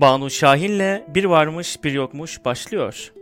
Banu Şahin'le Bir Varmış Bir Yokmuş başlıyor.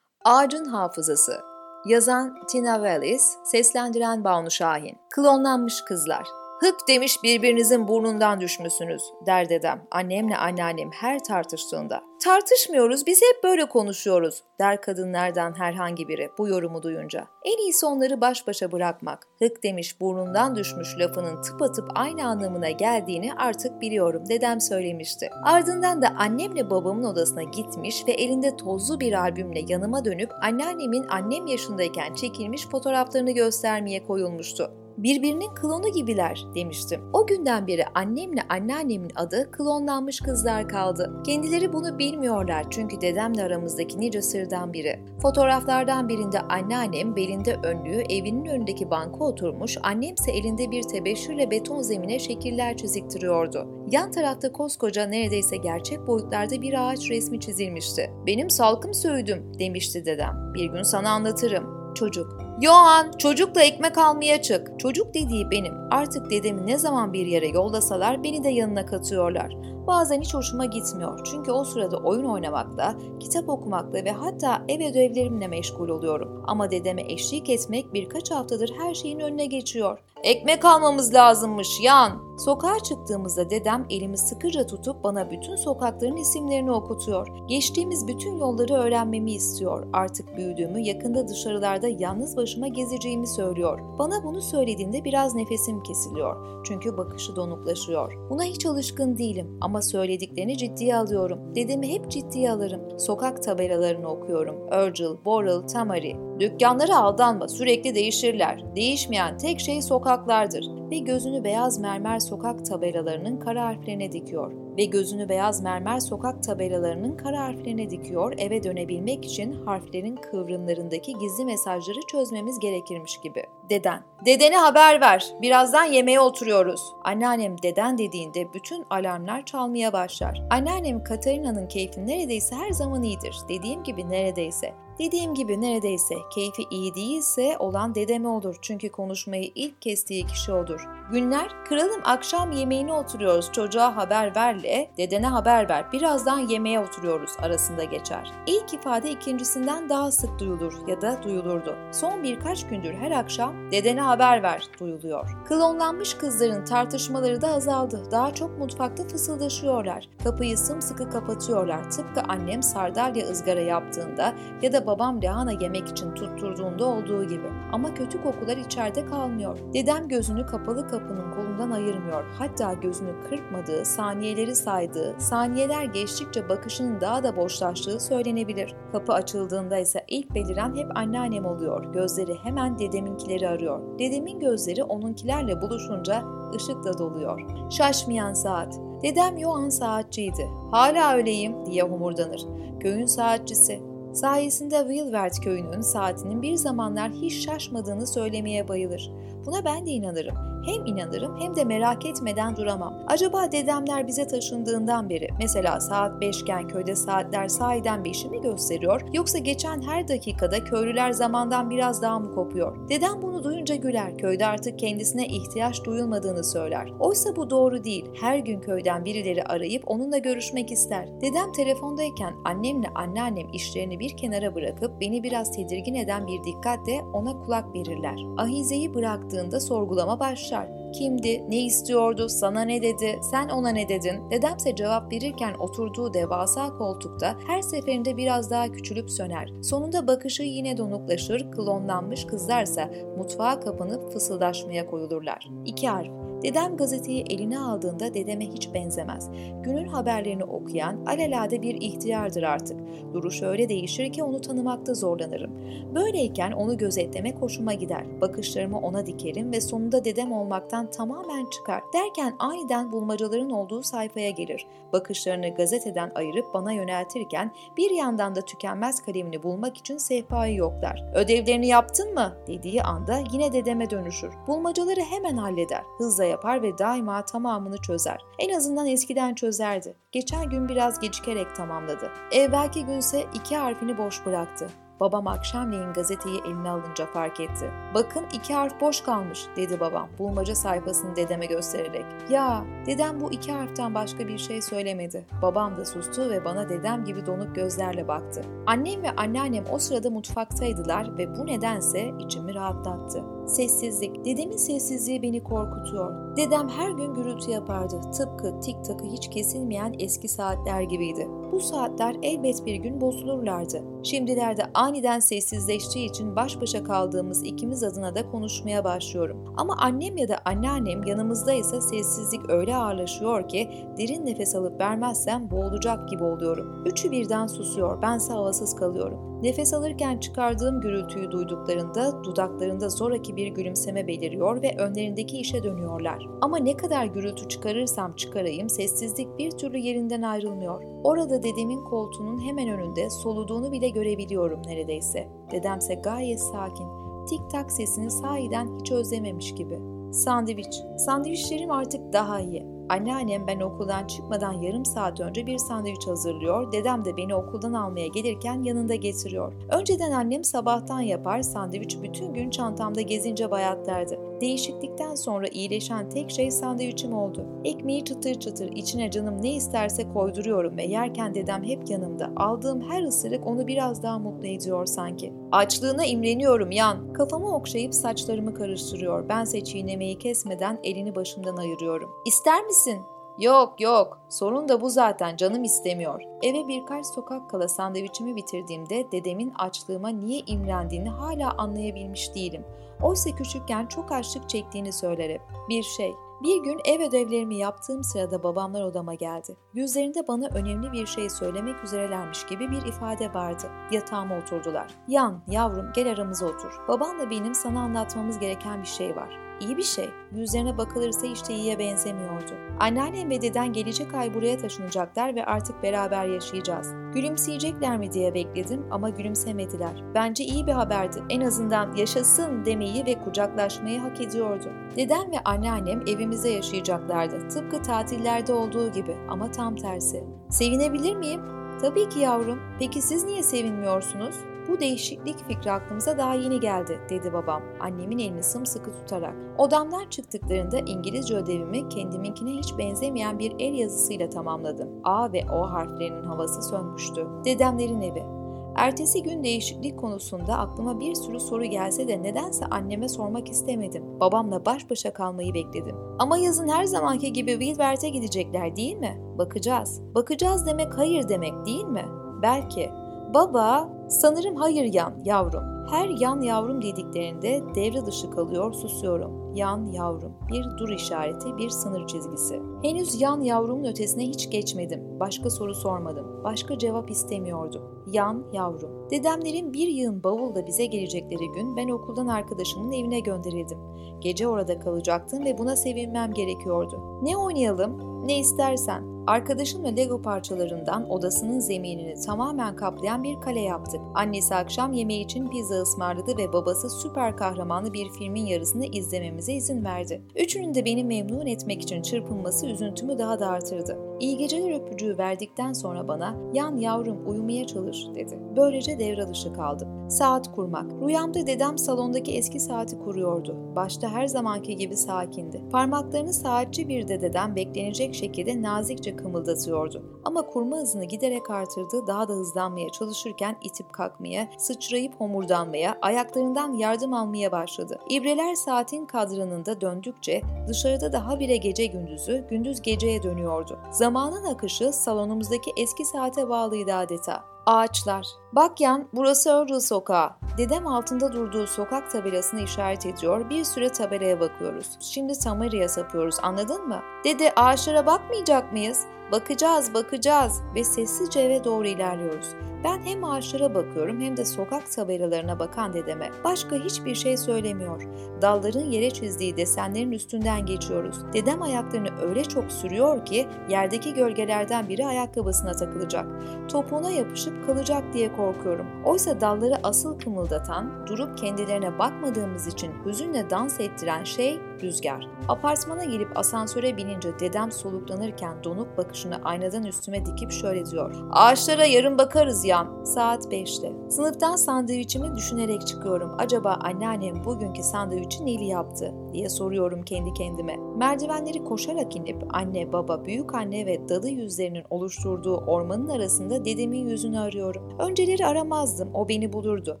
Ağacın Hafızası Yazan Tina Wallis, seslendiren Banu Şahin. Klonlanmış Kızlar Hık demiş birbirinizin burnundan düşmüşsünüz der dedem annemle anneannem her tartıştığında. Tartışmıyoruz biz hep böyle konuşuyoruz der kadınlardan herhangi biri bu yorumu duyunca. En iyisi onları baş başa bırakmak. Hık demiş burnundan düşmüş lafının tıpatıp aynı anlamına geldiğini artık biliyorum dedem söylemişti. Ardından da annemle babamın odasına gitmiş ve elinde tozlu bir albümle yanıma dönüp anneannemin annem yaşındayken çekilmiş fotoğraflarını göstermeye koyulmuştu birbirinin klonu gibiler demiştim. O günden beri annemle anneannemin adı klonlanmış kızlar kaldı. Kendileri bunu bilmiyorlar çünkü dedemle aramızdaki nice sırdan biri. Fotoğraflardan birinde anneannem belinde önlüğü evinin önündeki banka oturmuş, annemse elinde bir tebeşirle beton zemine şekiller çiziktiriyordu. Yan tarafta koskoca neredeyse gerçek boyutlarda bir ağaç resmi çizilmişti. Benim salkım söğüdüm demişti dedem. Bir gün sana anlatırım. Çocuk Yohan çocukla ekmek almaya çık. Çocuk dediği benim. Artık dedemi ne zaman bir yere yollasalar beni de yanına katıyorlar. Bazen hiç hoşuma gitmiyor çünkü o sırada oyun oynamakla, kitap okumakla ve hatta ev ödevlerimle meşgul oluyorum. Ama dedeme eşlik etmek birkaç haftadır her şeyin önüne geçiyor. Ekmek almamız lazımmış yan. Sokağa çıktığımızda dedem elimi sıkıca tutup bana bütün sokakların isimlerini okutuyor. Geçtiğimiz bütün yolları öğrenmemi istiyor. Artık büyüdüğümü, yakında dışarılarda yalnız başıma gezeceğimi söylüyor. Bana bunu söylediğinde biraz nefesim kesiliyor. Çünkü bakışı donuklaşıyor. Buna hiç alışkın değilim ama söylediklerini ciddiye alıyorum. Dedemi hep ciddiye alırım. Sokak tabelalarını okuyorum. Virgil, Borel, Tamari. Dükkanlara aldanma, sürekli değişirler. Değişmeyen tek şey sokaklardır ve gözünü beyaz mermer sokak tabelalarının kara harflerine dikiyor ve gözünü beyaz mermer sokak tabelalarının kara harflerine dikiyor eve dönebilmek için harflerin kıvrımlarındaki gizli mesajları çözmemiz gerekirmiş gibi. Deden. Dedene haber ver. Birazdan yemeğe oturuyoruz. Anneannem deden dediğinde bütün alarmlar çalmaya başlar. Anneannem Katarina'nın keyfi neredeyse her zaman iyidir. Dediğim gibi neredeyse. Dediğim gibi neredeyse keyfi iyi değilse olan dedeme olur çünkü konuşmayı ilk kestiği kişi odur. Günler kralım akşam yemeğine oturuyoruz çocuğa haber verle dedene haber ver birazdan yemeğe oturuyoruz arasında geçer. İlk ifade ikincisinden daha sık duyulur ya da duyulurdu. Son birkaç gündür her akşam dedene haber ver duyuluyor. Klonlanmış kızların tartışmaları da azaldı. Daha çok mutfakta fısıldaşıyorlar. Kapıyı sımsıkı kapatıyorlar. Tıpkı annem sardalya ızgara yaptığında ya da babam lahana yemek için tutturduğunda olduğu gibi. Ama kötü kokular içeride kalmıyor. Dedem gözünü kapalı kapının kolundan ayırmıyor. Hatta gözünü kırpmadığı, saniyeleri saydığı, saniyeler geçtikçe bakışının daha da boşlaştığı söylenebilir. Kapı açıldığında ise ilk beliren hep anneannem oluyor. Gözleri hemen dedeminkileri arıyor. Dedemin gözleri onunkilerle buluşunca ışıkla doluyor. Şaşmayan saat. Dedem Yoğan saatçiydi. Hala öyleyim diye homurdanır. Köyün saatçisi. Sayesinde Wilvert köyünün saatinin bir zamanlar hiç şaşmadığını söylemeye bayılır. Buna ben de inanırım. Hem inanırım hem de merak etmeden duramam. Acaba dedemler bize taşındığından beri mesela saat 5 iken köyde saatler sahiden 5'i mi gösteriyor yoksa geçen her dakikada köylüler zamandan biraz daha mı kopuyor? Dedem bunu duyunca güler. Köyde artık kendisine ihtiyaç duyulmadığını söyler. Oysa bu doğru değil. Her gün köyden birileri arayıp onunla görüşmek ister. Dedem telefondayken annemle anneannem işlerini bir kenara bırakıp beni biraz tedirgin eden bir dikkatle ona kulak verirler. Ahizeyi bıraktığında sorgulama başlar başlar. Kimdi, ne istiyordu, sana ne dedi, sen ona ne dedin? Dedemse cevap verirken oturduğu devasa koltukta her seferinde biraz daha küçülüp söner. Sonunda bakışı yine donuklaşır, klonlanmış kızlarsa mutfağa kapanıp fısıldaşmaya koyulurlar. İki harf. Dedem gazeteyi eline aldığında dedeme hiç benzemez. Günün haberlerini okuyan alelade bir ihtiyardır artık. Duruş öyle değişir ki onu tanımakta zorlanırım. Böyleyken onu gözetlemek hoşuma gider. Bakışlarımı ona dikerim ve sonunda dedem olmaktan tamamen çıkar. Derken aniden bulmacaların olduğu sayfaya gelir. Bakışlarını gazeteden ayırıp bana yöneltirken bir yandan da tükenmez kalemini bulmak için sehpayı yoklar. Ödevlerini yaptın mı? dediği anda yine dedeme dönüşür. Bulmacaları hemen halleder. Hızla yapar ve daima tamamını çözer. En azından eskiden çözerdi. Geçen gün biraz gecikerek tamamladı. Evvelki günse iki harfini boş bıraktı. Babam akşamleyin gazeteyi eline alınca fark etti. Bakın iki harf boş kalmış dedi babam bulmaca sayfasını dedeme göstererek. Ya dedem bu iki harften başka bir şey söylemedi. Babam da sustu ve bana dedem gibi donuk gözlerle baktı. Annem ve anneannem o sırada mutfaktaydılar ve bu nedense içimi rahatlattı. Sessizlik. Dedemin sessizliği beni korkutuyor. Dedem her gün gürültü yapardı. Tıpkı tik takı hiç kesilmeyen eski saatler gibiydi. Bu saatler elbet bir gün bozulurlardı. Şimdilerde aniden sessizleştiği için baş başa kaldığımız ikimiz adına da konuşmaya başlıyorum. Ama annem ya da anneannem yanımızdaysa sessizlik öyle ağırlaşıyor ki derin nefes alıp vermezsem boğulacak gibi oluyorum. Üçü birden susuyor, bense havasız kalıyorum. Nefes alırken çıkardığım gürültüyü duyduklarında dudaklarında zoraki bir gülümseme beliriyor ve önlerindeki işe dönüyorlar. Ama ne kadar gürültü çıkarırsam çıkarayım sessizlik bir türlü yerinden ayrılmıyor. Orada dedemin koltuğunun hemen önünde soluduğunu bile görebiliyorum neredeyse. Dedemse gayet sakin. Tik tak sesini sahiden hiç özlememiş gibi. Sandviç. Sandviçlerim artık daha iyi. Anneannem ben okuldan çıkmadan yarım saat önce bir sandviç hazırlıyor, dedem de beni okuldan almaya gelirken yanında getiriyor. Önceden annem sabahtan yapar, sandviç bütün gün çantamda gezince bayatlardı. Değişiklikten sonra iyileşen tek şey sandviçim oldu. Ekmeği çıtır çıtır içine canım ne isterse koyduruyorum ve yerken dedem hep yanımda. Aldığım her ısırık onu biraz daha mutlu ediyor sanki. Açlığına imreniyorum yan. Kafamı okşayıp saçlarımı karıştırıyor. Bense çiğnemeyi kesmeden elini başımdan ayırıyorum. İster misin? Yok yok. Sorun da bu zaten. Canım istemiyor. Eve birkaç sokak kala sandviçimi bitirdiğimde dedemin açlığıma niye imrendiğini hala anlayabilmiş değilim. Oysa küçükken çok açlık çektiğini söyler hep. Bir şey, bir gün ev ödevlerimi yaptığım sırada babamlar odama geldi. Yüzlerinde bana önemli bir şey söylemek üzerelermiş gibi bir ifade vardı. Yatağıma oturdular. Yan, yavrum gel aramıza otur. Babanla benim sana anlatmamız gereken bir şey var. İyi bir şey. Yüzlerine bakılırsa işte iyiye benzemiyordu. Anneannem ve deden gelecek ay buraya taşınacaklar ve artık beraber yaşayacağız. Gülümseyecekler mi diye bekledim ama gülümsemediler. Bence iyi bir haberdi. En azından yaşasın demeyi ve kucaklaşmayı hak ediyordu. Dedem ve anneannem evimizde yaşayacaklardı. Tıpkı tatillerde olduğu gibi ama tam tersi. Sevinebilir miyim? Tabii ki yavrum. Peki siz niye sevinmiyorsunuz? Bu değişiklik fikri aklımıza daha yeni geldi, dedi babam, annemin elini sımsıkı tutarak. Odamdan çıktıklarında İngilizce ödevimi kendiminkine hiç benzemeyen bir el yazısıyla tamamladım. A ve O harflerinin havası sönmüştü. Dedemlerin evi. Ertesi gün değişiklik konusunda aklıma bir sürü soru gelse de nedense anneme sormak istemedim. Babamla baş başa kalmayı bekledim. Ama yazın her zamanki gibi Wilbert'e gidecekler değil mi? Bakacağız. Bakacağız demek hayır demek değil mi? Belki. Baba, sanırım hayır yan yavrum. Her yan yavrum dediklerinde devre dışı kalıyor, susuyorum. Yan yavrum. Bir dur işareti, bir sınır çizgisi. Henüz yan yavrumun ötesine hiç geçmedim. Başka soru sormadım. Başka cevap istemiyordum. Yan yavrum. Dedemlerin bir yığın bavulla bize gelecekleri gün ben okuldan arkadaşımın evine gönderildim. Gece orada kalacaktım ve buna sevinmem gerekiyordu. Ne oynayalım? Ne istersen. Arkadaşımla Lego parçalarından odasının zeminini tamamen kaplayan bir kale yaptık. Annesi akşam yemeği için pizza ısmarladı ve babası süper kahramanlı bir filmin yarısını izlememize izin verdi. Üçünün de beni memnun etmek için çırpınması üzüntümü daha da artırdı. İyi geceler öpücüğü verdikten sonra bana yan yavrum uyumaya çalış dedi. Böylece devre dışı kaldım. Saat kurmak. Rüyamda dedem salondaki eski saati kuruyordu. Başta her zamanki gibi sakindi. Parmaklarını saatçi bir dededen beklenecek şekilde nazikçe kımıldatıyordu. Ama kurma hızını giderek artırdı, daha da hızlanmaya çalışırken itip kalkmaya, sıçrayıp homurdanmaya, ayaklarından yardım almaya başladı. İbreler saatin kadranında döndükçe dışarıda daha bire gece gündüzü, gündüz geceye dönüyordu. Zamanın akışı salonumuzdaki eski saate bağlıydı adeta. Ağaçlar. Bak yan, burası Earl Sokağı. Dedem altında durduğu sokak tabelasını işaret ediyor. Bir süre tabelaya bakıyoruz. Şimdi Samaria'ya sapıyoruz anladın mı? Dede ağaçlara bakmayacak mıyız? Bakacağız, bakacağız ve sessizce eve doğru ilerliyoruz. Ben hem ağaçlara bakıyorum hem de sokak tabelalarına bakan dedeme. Başka hiçbir şey söylemiyor. Dalların yere çizdiği desenlerin üstünden geçiyoruz. Dedem ayaklarını öyle çok sürüyor ki yerdeki gölgelerden biri ayakkabısına takılacak. Topuğuna yapışıp kalacak diye korkuyorum. Oysa dalları asıl kımıldatan, durup kendilerine bakmadığımız için hüzünle dans ettiren şey Rüzgar. Apartmana gelip asansöre binince dedem soluklanırken donuk bakışını aynadan üstüme dikip şöyle diyor. Ağaçlara yarın bakarız yan. Saat 5'te. Sınıftan sandviçimi düşünerek çıkıyorum. Acaba anneannem bugünkü sandviçi neli yaptı diye soruyorum kendi kendime. Merdivenleri koşarak inip anne, baba, büyük anne ve dadı yüzlerinin oluşturduğu ormanın arasında dedemin yüzünü arıyorum. Önceleri aramazdım, o beni bulurdu.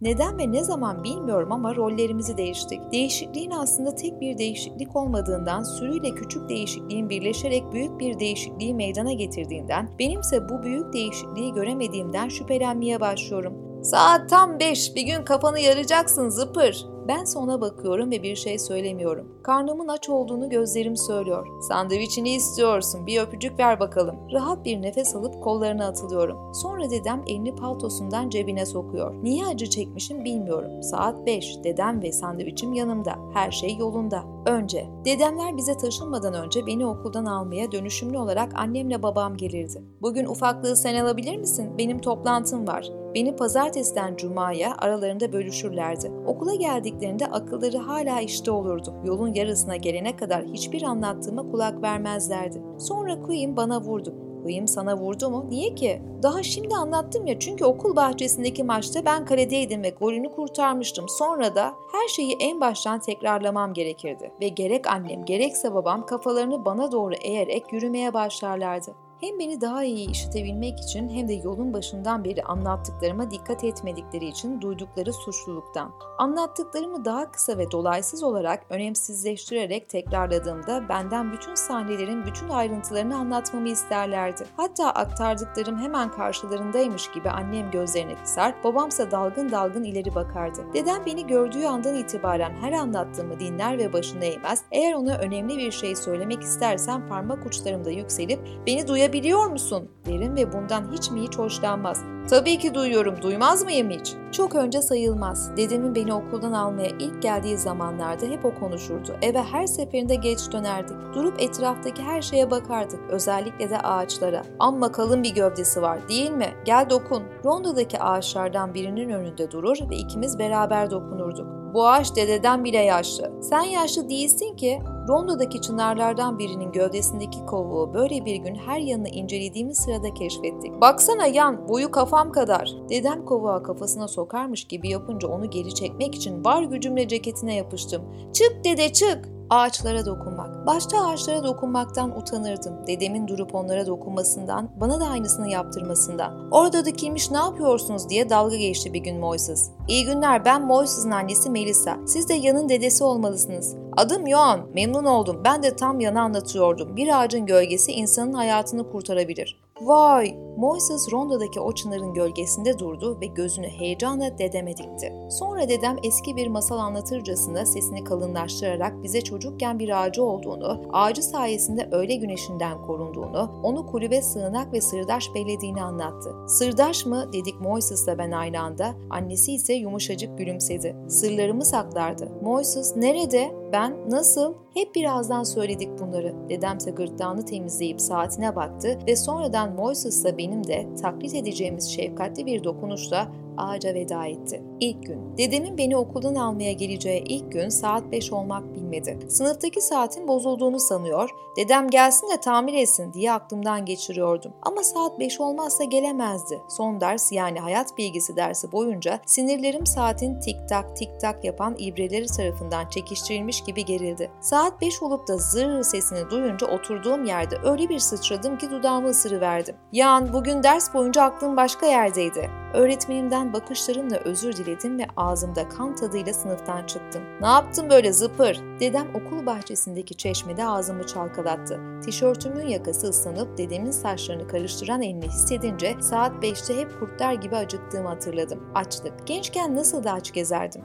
Neden ve ne zaman bilmiyorum ama rollerimizi değiştik. Değişikliğin aslında tek bir değişiklik olmadığından, sürüyle küçük değişikliğin birleşerek büyük bir değişikliği meydana getirdiğinden, benimse bu büyük değişikliği göremediğimden şüphelenmeye başlıyorum. Saat tam 5, bir gün kafanı yaracaksın zıpır. Ben ona bakıyorum ve bir şey söylemiyorum. Karnımın aç olduğunu gözlerim söylüyor. Sandviçini istiyorsun, bir öpücük ver bakalım. Rahat bir nefes alıp kollarına atılıyorum. Sonra dedem elini paltosundan cebine sokuyor. Niye acı çekmişim bilmiyorum. Saat 5, dedem ve sandviçim yanımda. Her şey yolunda. Önce, dedemler bize taşınmadan önce beni okuldan almaya dönüşümlü olarak annemle babam gelirdi. Bugün ufaklığı sen alabilir misin? Benim toplantım var. Beni pazartesiden cumaya aralarında bölüşürlerdi. Okula geldiklerinde akılları hala işte olurdu. Yolun yarısına gelene kadar hiçbir anlattığıma kulak vermezlerdi. Sonra Queen bana vurdu. Queen sana vurdu mu? Niye ki? Daha şimdi anlattım ya çünkü okul bahçesindeki maçta ben kaledeydim ve golünü kurtarmıştım. Sonra da her şeyi en baştan tekrarlamam gerekirdi. Ve gerek annem gerekse babam kafalarını bana doğru eğerek yürümeye başlarlardı. Hem beni daha iyi işitebilmek için hem de yolun başından beri anlattıklarıma dikkat etmedikleri için duydukları suçluluktan. Anlattıklarımı daha kısa ve dolaysız olarak önemsizleştirerek tekrarladığımda benden bütün sahnelerin bütün ayrıntılarını anlatmamı isterlerdi. Hatta aktardıklarım hemen karşılarındaymış gibi annem gözlerini kısar, babamsa dalgın dalgın ileri bakardı. Dedem beni gördüğü andan itibaren her anlattığımı dinler ve başını eğmez. Eğer ona önemli bir şey söylemek istersem parmak uçlarımda yükselip beni duyabiliyor musun derim ve bundan hiç mi hiç hoşlanmaz. Tabii ki duyuyorum, duymaz mıyım hiç? Çok önce sayılmaz. Dedemin beni okuldan almaya ilk geldiği zamanlarda hep o konuşurdu. Eve her seferinde geç dönerdik. Durup etraftaki her şeye bakardık. Özellikle de ağaçlara. Amma kalın bir gövdesi var değil mi? Gel dokun. Rondodaki ağaçlardan birinin önünde durur ve ikimiz beraber dokunurduk. Bu ağaç dededen bile yaşlı. Sen yaşlı değilsin ki. Rondodaki çınarlardan birinin gövdesindeki kovuğu böyle bir gün her yanını incelediğimiz sırada keşfettik. Baksana yan, boyu kafam kadar. Dedem kovuğa kafasına sokarmış gibi yapınca onu geri çekmek için var gücümle ceketine yapıştım. Çık dede çık! Ağaçlara dokunmak. Başta ağaçlara dokunmaktan utanırdım. Dedemin durup onlara dokunmasından, bana da aynısını yaptırmasından. Orada da kimmiş ne yapıyorsunuz diye dalga geçti bir gün Moises. İyi günler ben Moises'ın annesi Melissa. Siz de yanın dedesi olmalısınız. Adım Yohan. Memnun oldum. Ben de tam yana anlatıyordum. Bir ağacın gölgesi insanın hayatını kurtarabilir. Vay! Moises rondodaki o çınarın gölgesinde durdu ve gözünü heyecanla dedeme dikti. Sonra dedem eski bir masal anlatırcasına sesini kalınlaştırarak bize çocukken bir ağacı olduğunu, ağacı sayesinde öğle güneşinden korunduğunu, onu kulübe sığınak ve sırdaş bellediğini anlattı. Sırdaş mı dedik Moises'la ben aynı anda, annesi ise yumuşacık gülümsedi. Sırlarımı saklardı. Moises nerede? Ben nasıl? Hep birazdan söyledik bunları. Dedemse gırtlağını temizleyip saatine baktı ve sonradan Moises'la benim de taklit edeceğimiz şefkatli bir dokunuşla ağaca veda etti. İlk gün. Dedemin beni okuldan almaya geleceği ilk gün saat 5 olmak bilmedi. Sınıftaki saatin bozulduğunu sanıyor, dedem gelsin de tamir etsin diye aklımdan geçiriyordum. Ama saat 5 olmazsa gelemezdi. Son ders yani hayat bilgisi dersi boyunca sinirlerim saatin tik tak tik tak yapan ibreleri tarafından çekiştirilmiş gibi gerildi. Saat 5 olup da zır sesini duyunca oturduğum yerde öyle bir sıçradım ki dudağımı ısırıverdim. Yan bugün ders boyunca aklım başka yerdeydi. Öğretmenimden bakışlarımla özür diledim ve ağzımda kan tadıyla sınıftan çıktım. Ne yaptın böyle zıpır? Dedem okul bahçesindeki çeşmede ağzımı çalkalattı. Tişörtümün yakası ıslanıp dedemin saçlarını karıştıran elini hissedince saat 5'te hep kurtlar gibi acıktığımı hatırladım. Açlık. Gençken nasıl da aç gezerdim.